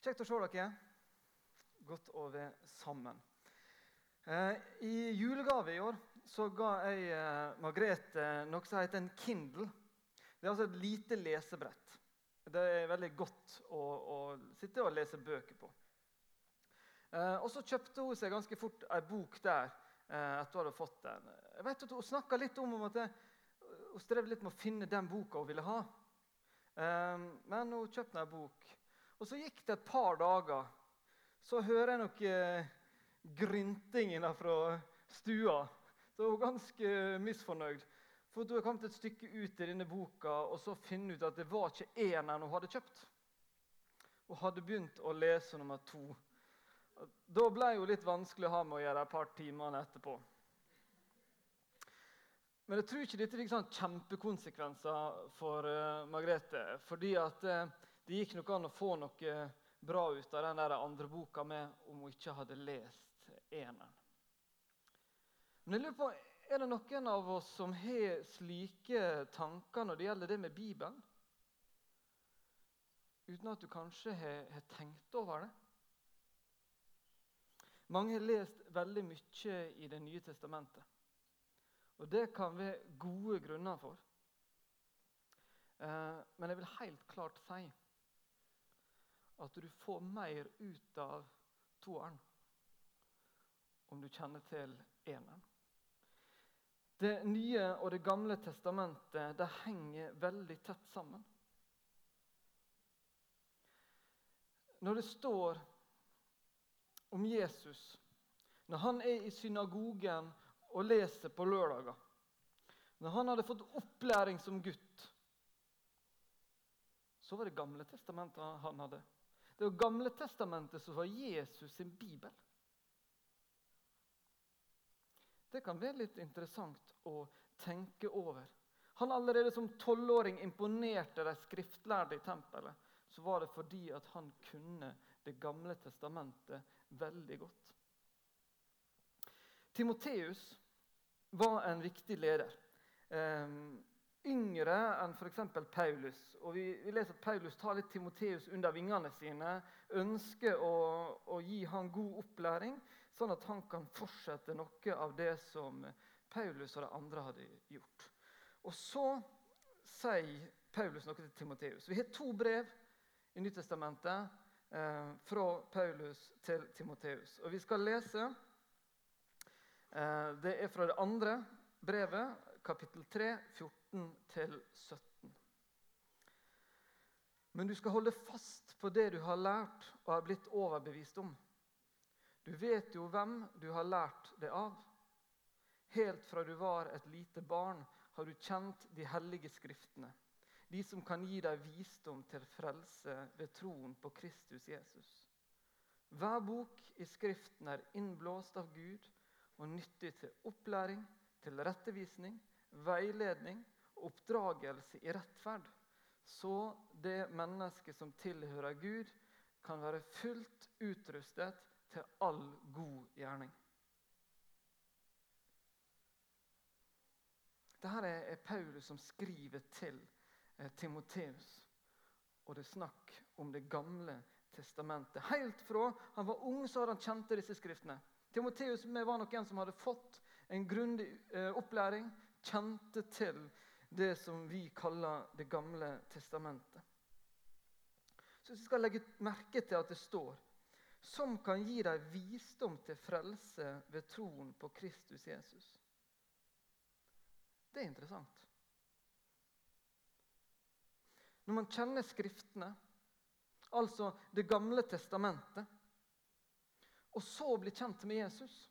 Kjekt å se dere. Godt å være sammen. Eh, I julegave i år så ga jeg eh, Margrethe noe som heter en Kindle. Det er altså et lite lesebrett. Det er veldig godt å, å sitte og lese bøker på. Eh, og så kjøpte hun seg ganske fort ei bok der. Etter hun hadde fått den. Jeg vet at Hun snakka litt om, om at hun strev litt med å finne den boka hun ville ha. Eh, men hun kjøpte en bok. Og Så gikk det et par dager. Så hører jeg noe eh, grynting fra stua. Så hun er ganske misfornøyd. For hun har kommet et stykke ut i denne boka og så finne ut at det var ikke eneren hun hadde kjøpt. Hun hadde begynt å lese nummer to. Da ble jo litt vanskelig å ha med å gjøre et par timer etterpå. Men jeg tror ikke dette fikk sånn kjempekonsekvenser for uh, Margrethe. fordi at uh, det gikk nok an å få noe bra ut av den der andre boka med om hun ikke hadde lest eneren. Men jeg lurer på, Er det noen av oss som har slike tanker når det gjelder det med Bibelen? Uten at du kanskje har, har tenkt over det? Mange har lest veldig mye i Det nye testamentet. Og det kan være gode grunner for. Eh, men jeg vil helt klart si at du får mer ut av toeren om du kjenner til eneren. Det nye og Det gamle testamentet det henger veldig tett sammen. Når det står om Jesus, når han er i synagogen og leser på lørdager Når han hadde fått opplæring som gutt, så var det Gamle testamentet han hadde. Det var Gamle testamentet som var Jesus sin bibel. Det kan være litt interessant å tenke over. Han allerede som tolvåring imponerte de skriftlærde i tempelet. Så var det fordi at han kunne Det gamle testamentet veldig godt. Timoteus var en viktig leder. Um, yngre enn f.eks. Paulus. Og vi, vi, leser at Paulus tar litt Timoteus under vingene sine. Ønsker å, å, gi han god opplæring, sånn at han kan fortsette noe av det som Paulus og de andre hadde gjort. Og så sier Paulus noe til Timoteus. Vi har to brev i Nyttestamentet eh, fra Paulus til Timoteus. Og vi skal lese eh, Det er fra det andre brevet, kapittel 3, 14-17. Men du skal holde fast på det du har lært og har blitt overbevist om. Du vet jo hvem du har lært det av. Helt fra du var et lite barn, har du kjent de hellige skriftene, de som kan gi deg visdom til frelse ved troen på Kristus Jesus. Hver bok i Skriften er innblåst av Gud og nyttig til opplæring, til rettevisning, veiledning oppdragelse i rettferd, så det mennesket som tilhører Gud, kan være fullt utrustet til all god gjerning. Dette er Paulus som skriver til eh, Timoteus. Og det er snakk om Det gamle testamentet. Helt fra han var ung, så hadde han kjent disse skriftene. Timoteus var nok en som hadde fått en grundig eh, opplæring, kjente til det som vi kaller Det gamle testamentet. Så vi skal legge merke til at det står som kan gi deg visdom til frelse ved troen på Kristus Jesus. Det er interessant. Når man kjenner Skriftene, altså Det gamle testamentet, og så blir kjent med Jesus,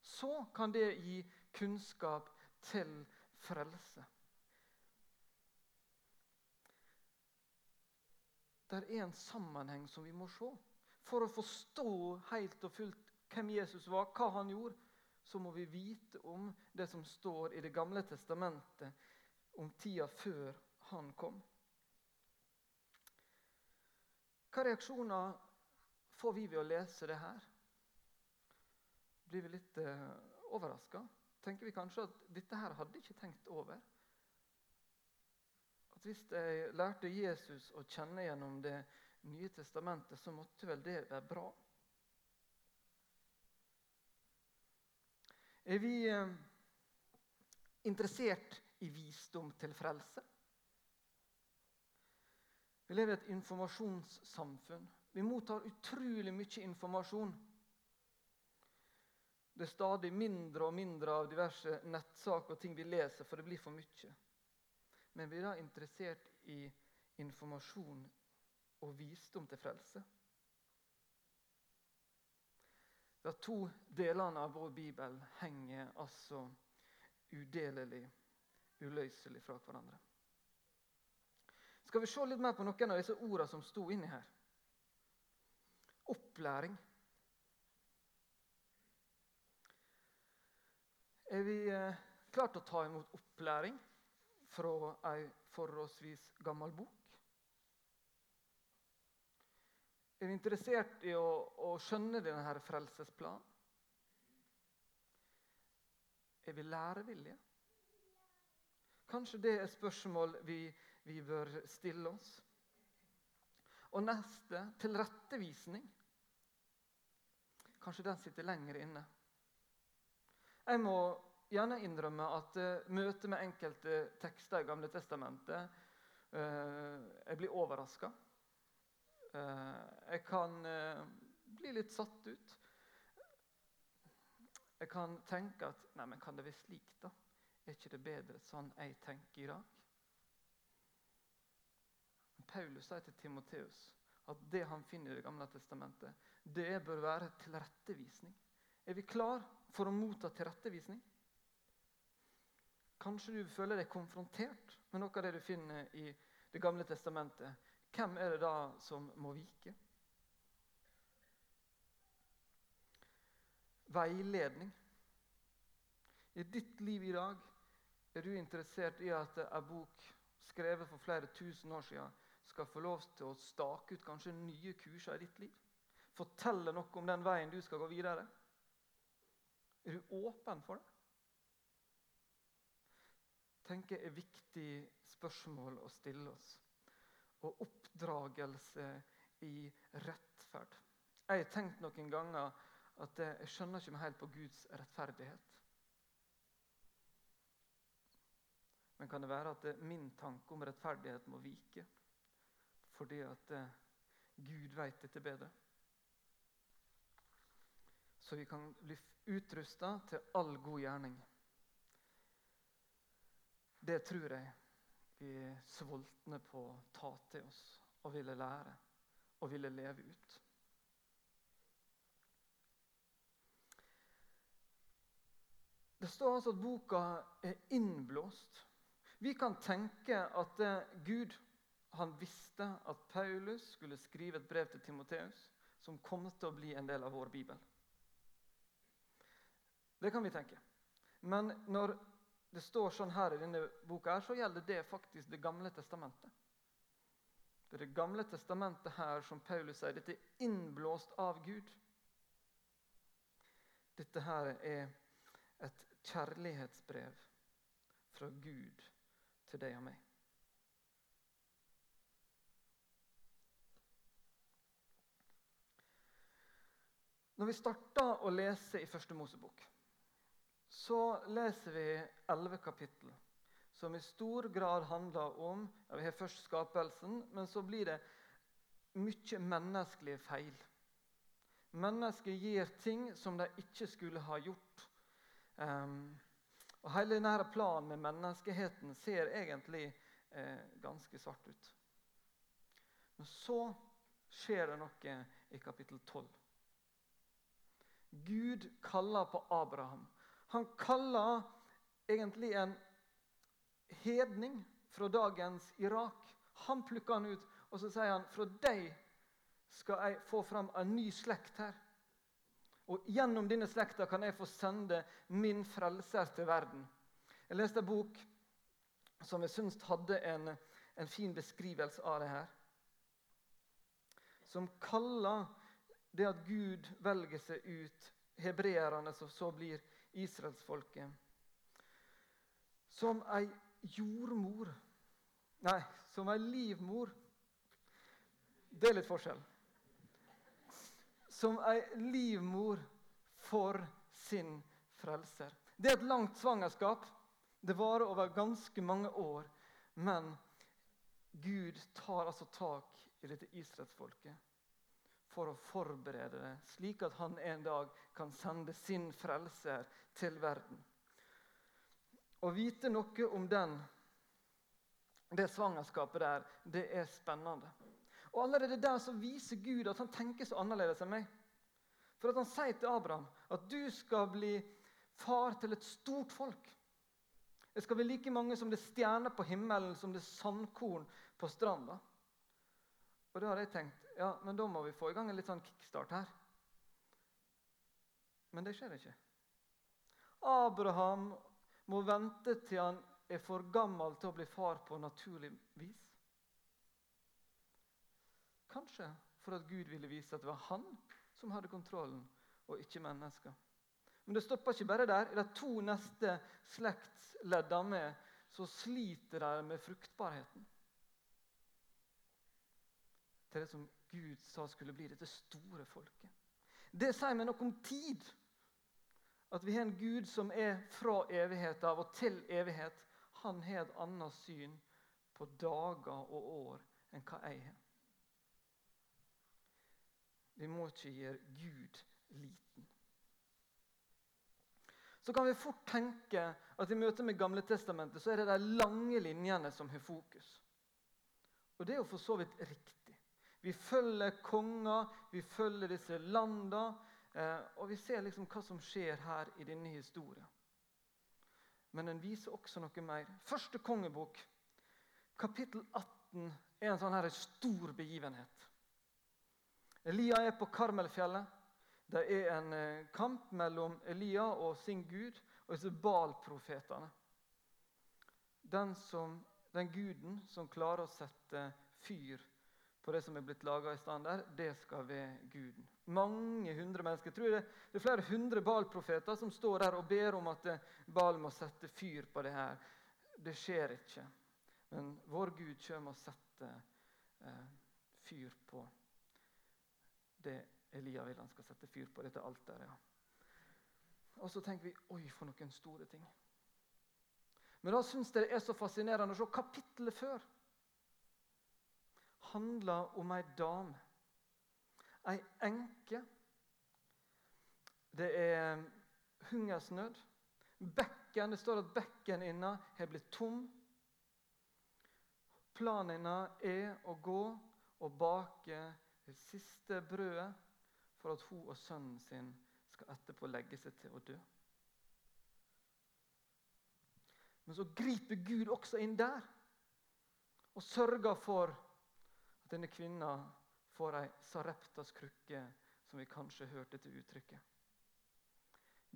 så kan det gi kunnskap til frelse. Det er en sammenheng som vi må se. For å forstå helt og fullt hvem Jesus var, hva han gjorde, så må vi vite om det som står i Det gamle testamentet om tida før han kom. Hva reaksjoner får vi ved å lese det her? Blir vi litt eh, overraska? Tenker vi kanskje at dette her hadde jeg ikke tenkt over? At Hvis jeg lærte Jesus å kjenne gjennom Det Nye testamentet, så måtte vel det være bra. Er vi eh, interessert i visdom til frelse? Vi lever i et informasjonssamfunn. Vi mottar utrolig mye informasjon. Det er stadig mindre og mindre av diverse nettsaker og ting vi leser, for det blir for mye. Men vi er da interessert i informasjon og visdom til frelse. De to delene av vår bibel henger altså udelelig, uløselig fra hverandre. Skal vi se litt mer på noen av disse ordene som sto inni her? Opplæring. Er vi klart klare til å ta imot opplæring fra ei forholdsvis gammel bok? Er vi interessert i å, å skjønne denne frelsesplanen? Er vi lærevillige? Kanskje det er spørsmål vi, vi bør stille oss. Og neste tilrettevisning. Kanskje den sitter lenger inne. Jeg må gjerne innrømme at uh, møtet med enkelte tekster i Gamle testamentet uh, Jeg blir overraska. Eh, jeg kan eh, bli litt satt ut. Jeg kan tenke at Nei, men kan det være slik, da? Er ikke det bedre sånn jeg tenker i dag? Paulus sier til Timoteus at det han finner i Det gamle testamentet, det bør være tilrettevisning. Er vi klar for å motta tilrettevisning? Kanskje du føler deg konfrontert med noe av det du finner i Det gamle testamentet hvem er det da som må vike? Veiledning. I ditt liv i dag er du interessert i at en bok skrevet for flere tusen år siden skal få lov til å stake ut kanskje nye kurser i ditt liv? Fortelle noe om den veien du skal gå videre? Er du åpen for det? tenker er viktig spørsmål å stille oss og oppdragelse i rettferd. Jeg har tenkt noen ganger at jeg skjønner ikke helt på Guds rettferdighet. Men kan det være at min tanke om rettferdighet må vike fordi at eh, Gud vet dette bedre? Så vi kan bli utrusta til all god gjerning. Det tror jeg vi er sultne på å ta til oss og ville lære og ville leve ut. Det står altså at boka er innblåst. Vi kan tenke at eh, Gud han visste at Paulus skulle skrive et brev til Timoteus som kom til å bli en del av vår bibel. Det kan vi tenke. Men når det står sånn her i denne boka, her, så gjelder det faktisk Det gamle testamentet. Det er Det gamle testamentet her som Paulus sier dette er innblåst av Gud. Dette her er et kjærlighetsbrev fra Gud til deg og meg. Når vi starter å lese i Første Mosebok så leser vi elleve kapittel som i stor grad handler om ja, Vi har først skapelsen, men så blir det mye menneskelige feil. Mennesker gjør ting som de ikke skulle ha gjort. Um, og Hele denne planen med menneskeheten ser egentlig eh, ganske svart ut. Men så skjer det noe i kapittel 12. Gud kaller på Abraham han kaller egentlig en hedning fra dagens Irak. Han plukker han ut, og så sier han fra deg skal jeg få fram en ny slekt her. Og gjennom denne slekta kan jeg få sende min frelser til verden. Jeg leste en bok som jeg syns hadde en, en fin beskrivelse av det her. Som kaller det at Gud velger seg ut hebreerne, som så blir israelsfolket. Som ei jordmor Nei, som ei livmor Det er litt forskjell. Som ei livmor for sin frelser. Det er et langt svangerskap. Det varer over ganske mange år. Men Gud tar altså tak i dette israelsfolket for å forberede det, slik at han en dag kan sende sin frelser til verden. Å vite noe om den, det svangerskapet der, det er spennende. Og Allerede der så viser Gud at han tenker så annerledes enn meg. For at Han sier til Abraham at du skal bli far til et stort folk. Det skal bli like mange som det stjerner på himmelen, som det sandkorn på stranda. Og da har jeg tenkt ja, men da må vi få i gang en litt sånn kickstart her. Men det skjer ikke. Abraham må vente til han er for gammel til å bli far på naturlig vis. Kanskje for at Gud ville vise at det var han som hadde kontrollen, og ikke mennesker. Men det stopper ikke bare der. I de to neste slektsleddene med så sliter de med fruktbarheten. Til det som Gud sa skulle bli dette store folket. Det sier meg noe om tid. At vi har en Gud som er fra evighet av og til evighet. Han har et annet syn på dager og år enn hva jeg har. Vi må ikke gjøre Gud liten. Så kan vi fort tenke at i møte med Gamle Testamentet så er det de lange linjene som har fokus. Og det er jo for så vidt riktig. Vi følger konger, vi følger disse landene, eh, og vi ser liksom hva som skjer her i denne historien. Men den viser også noe mer. Første kongebok, kapittel 18, er en sånn her stor begivenhet. Elia er på Karmelfjellet. Det er en eh, kamp mellom Elia og sin gud og disse Baal-profetene. Den, den guden som klarer å sette fyr på det som er blitt laga i stand der, det skal være Guden. Mange hundre mennesker. Jeg tror det, det er flere hundre Baal-profeter som står der og ber om at Baal må sette fyr på det her. Det skjer ikke. Men vår Gud kommer og setter eh, fyr på det Elia vil han skal sette fyr på, dette alteret. Ja. Og så tenker vi oi, for noen store ting. Men da syns jeg det er så fascinerende å se kapittelet før handler om ei dame. Ei enke. Det er hungersnød. Bekken, Det står at bekken inna har blitt tom. Planen hennes er å gå og bake det siste brødet for at hun og sønnen sin skal etterpå legge seg til å dø. Men så griper Gud også inn der og sørger for at denne kvinna får ei Sareptas krukke, som vi kanskje hørte til uttrykket.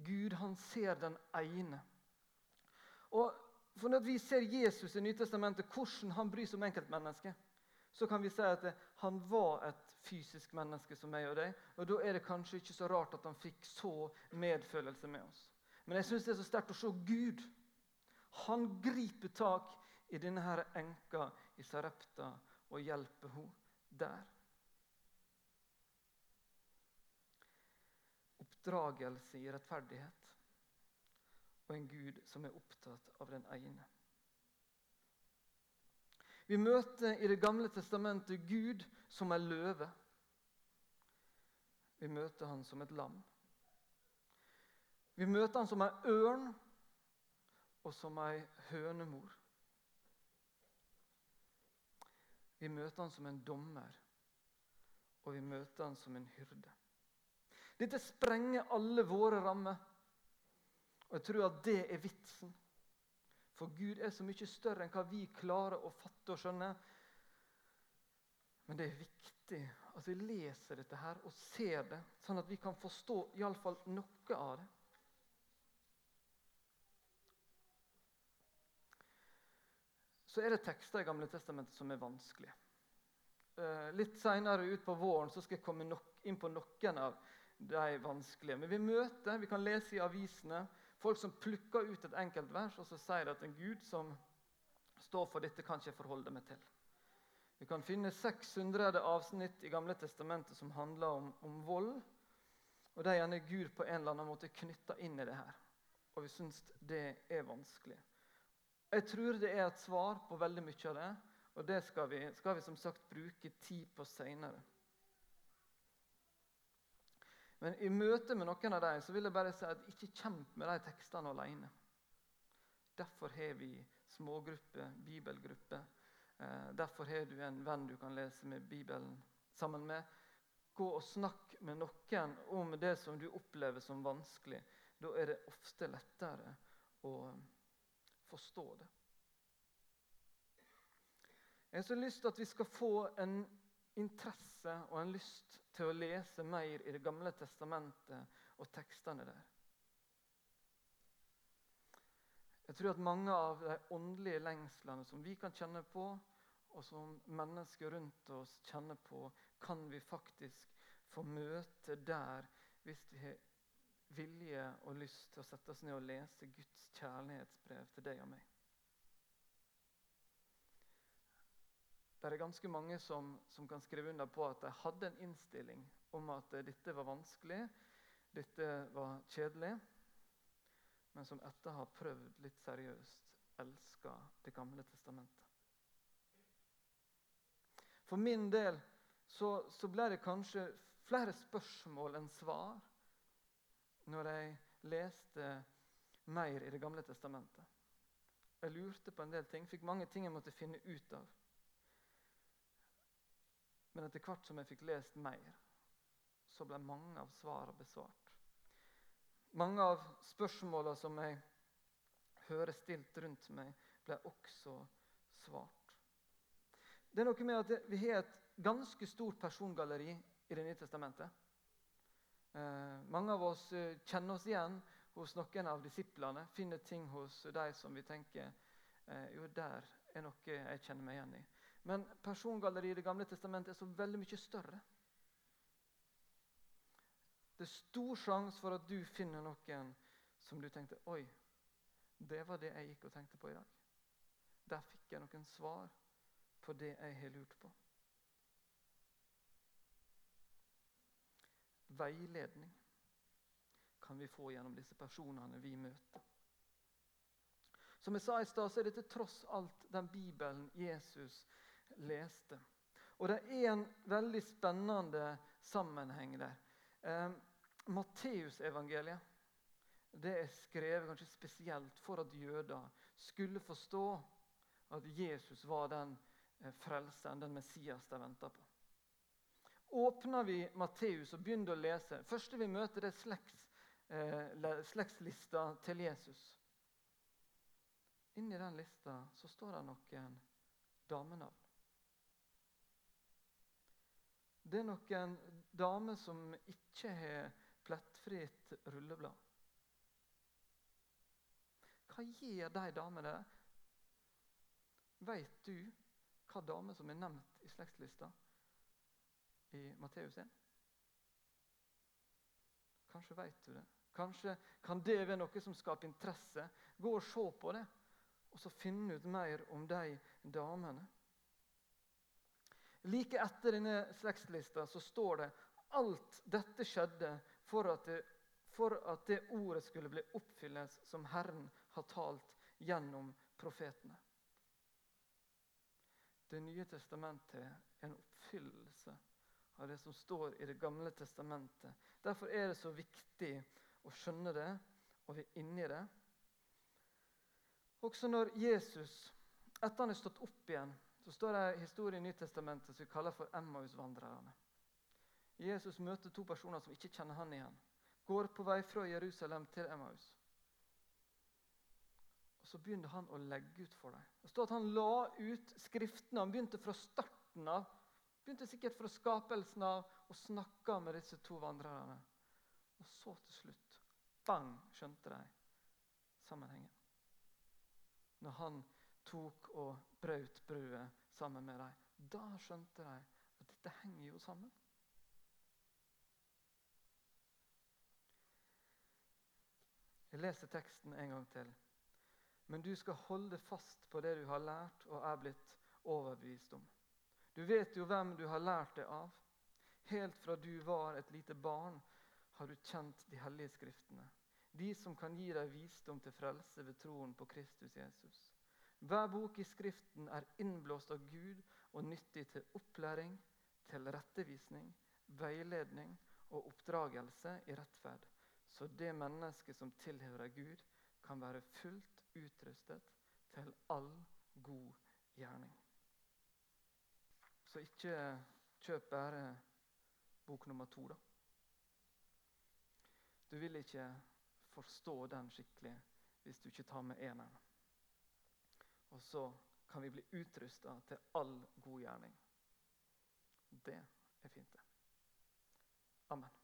Gud han ser den ene. Og for Når vi ser Jesus i Nytestamentet, hvordan han bryr seg om enkeltmennesket, så kan vi si at han var et fysisk menneske som meg og deg. Og da er det kanskje ikke så rart at han fikk så medfølelse med oss. Men jeg syns det er så sterkt å se Gud. Han griper tak i denne her enka i Sarepta og hjelpe henne der. Oppdragelse i rettferdighet og en Gud som er opptatt av den ene. Vi møter i Det gamle testamentet Gud som en løve. Vi møter han som et lam. Vi møter han som en ørn og som ei hønemor. Vi møter han som en dommer, og vi møter han som en hyrde. Dette sprenger alle våre rammer. Og jeg tror at det er vitsen. For Gud er så mye større enn hva vi klarer å fatte og skjønne. Men det er viktig at vi leser dette her og ser det, sånn at vi kan forstå iallfall noe av det. Så er det tekster i Gamle Testamentet som er vanskelige. Eh, litt seinere utpå våren så skal jeg komme inn på noen av de vanskelige. Men vi møter, vi kan lese i avisene folk som plukker ut et enkelt vers, og så sier de at en Gud som står for dette, kan ikke forholde meg til. Vi kan finne 600 avsnitt i Gamle testamentet som handler om, om vold. Og de er gjerne Gud på en eller annen måte knytta inn i det her. Og vi syns det er vanskelig. Jeg tror det er et svar på veldig mye av det, og det skal vi, skal vi som sagt bruke tid på seinere. Men i møte med noen av dem så vil jeg bare si at ikke kjemp med de tekstene alene. Derfor har vi smågrupper, bibelgrupper. Eh, derfor har du en venn du kan lese med Bibelen sammen med. Gå og snakk med noen om det som du opplever som vanskelig. Da er det ofte lettere å forstå det. Jeg har så lyst til at vi skal få en interesse og en lyst til å lese mer i Det gamle testamentet og tekstene der. Jeg tror at mange av de åndelige lengslene som vi kan kjenne på, og som mennesker rundt oss kjenner på, kan vi faktisk få møte der hvis vi har vilje og lyst til å sette oss ned og lese Guds kjærlighetsbrev til deg og meg. Det er ganske mange som, som, kan skrive under på at de hadde en innstilling om at dette var vanskelig, dette var kjedelig men som etter å ha prøvd litt seriøst, elsker Det gamle testamentet. For min del så, så ble det kanskje flere spørsmål enn svar når jeg leste mer i Det gamle testamentet. Jeg lurte på en del ting, fikk mange ting jeg måtte finne ut av. Men etter hvert som jeg fikk lest mer, så ble mange av svarene besvart. Mange av spørsmåla som jeg hører stilt rundt meg, ble også svart. Det er noe med at Vi har et ganske stort persongalleri i Det nye testamentet. Eh, mange av oss eh, kjenner oss igjen hos noen av disiplene. Finner ting hos de som vi tenker eh, jo, der er noe jeg kjenner meg igjen i. Men persongalleriet i Det gamle testamentet er så veldig mye større. Det er stor sjanse for at du finner noen som du tenkte Oi, det var det jeg gikk og tenkte på i dag. Der fikk jeg noen svar på det jeg har lurt på. Veiledning kan vi få gjennom disse personene vi møter. Som jeg sa i stad, så er dette tross alt den Bibelen Jesus leste. Og det er en veldig spennende sammenheng der. Eh, Matteusevangeliet er skrevet kanskje spesielt for at jøder skulle forstå at Jesus var den eh, frelseren, den Messias de venta på. Åpner vi Matteus og begynner å lese Første vi møter, det er slekts, eh, slektslista til Jesus. Inni den lista så står det noen damenavn. Det er noen damer som ikke har plettfritt rulleblad. Hva gir de damene Veit du hva dame som er nevnt i slektslista i Matteus 1? Kanskje vet du det. Kanskje kan det være noe som skaper interesse. Gå og se på det, og så finne ut mer om de damene. Like etter denne slektslista så står det alt dette skjedde for at, det, for at det ordet skulle bli oppfylles som Herren har talt gjennom profetene. Det nye testamentet er en oppfyllelse av det som står i Det gamle testamentet. Derfor er det så viktig å skjønne det og være inni det. Også når Jesus, etter han er stått opp igjen, så står det en historie i Nytestamentet som vi kaller for Emmaus-vandrerne. Jesus møter to personer som ikke kjenner han igjen. Går på vei fra Jerusalem til Emmaus. Og Så begynner han å legge ut for dem. Det står at Han la ut skriftene. Han begynte fra starten av. Begynte sikkert fra skapelsen av og snakke med disse to vandrerne. Og så til slutt bang, skjønte de sammenhengen. Når han tok og brøt brødet sammen med dem. Da skjønte de at dette henger jo sammen. Jeg leser teksten en gang til. Men du skal holde fast på det du har lært og er blitt overbevist om. Du vet jo hvem du har lært det av. Helt fra du var et lite barn, har du kjent de hellige skriftene. De som kan gi deg visdom til frelse ved troen på Kristus Jesus. Hver bok i Skriften er innblåst av Gud og nyttig til opplæring, til rettevisning, veiledning og oppdragelse i rettferd, så det mennesket som tilhører Gud, kan være fullt utrustet til all god gjerning. Så ikke kjøp bare bok nummer to, da. Du vil ikke forstå den skikkelig hvis du ikke tar med eneren. Og så kan vi bli utrusta til all god gjerning. Det er fint, det. Amen.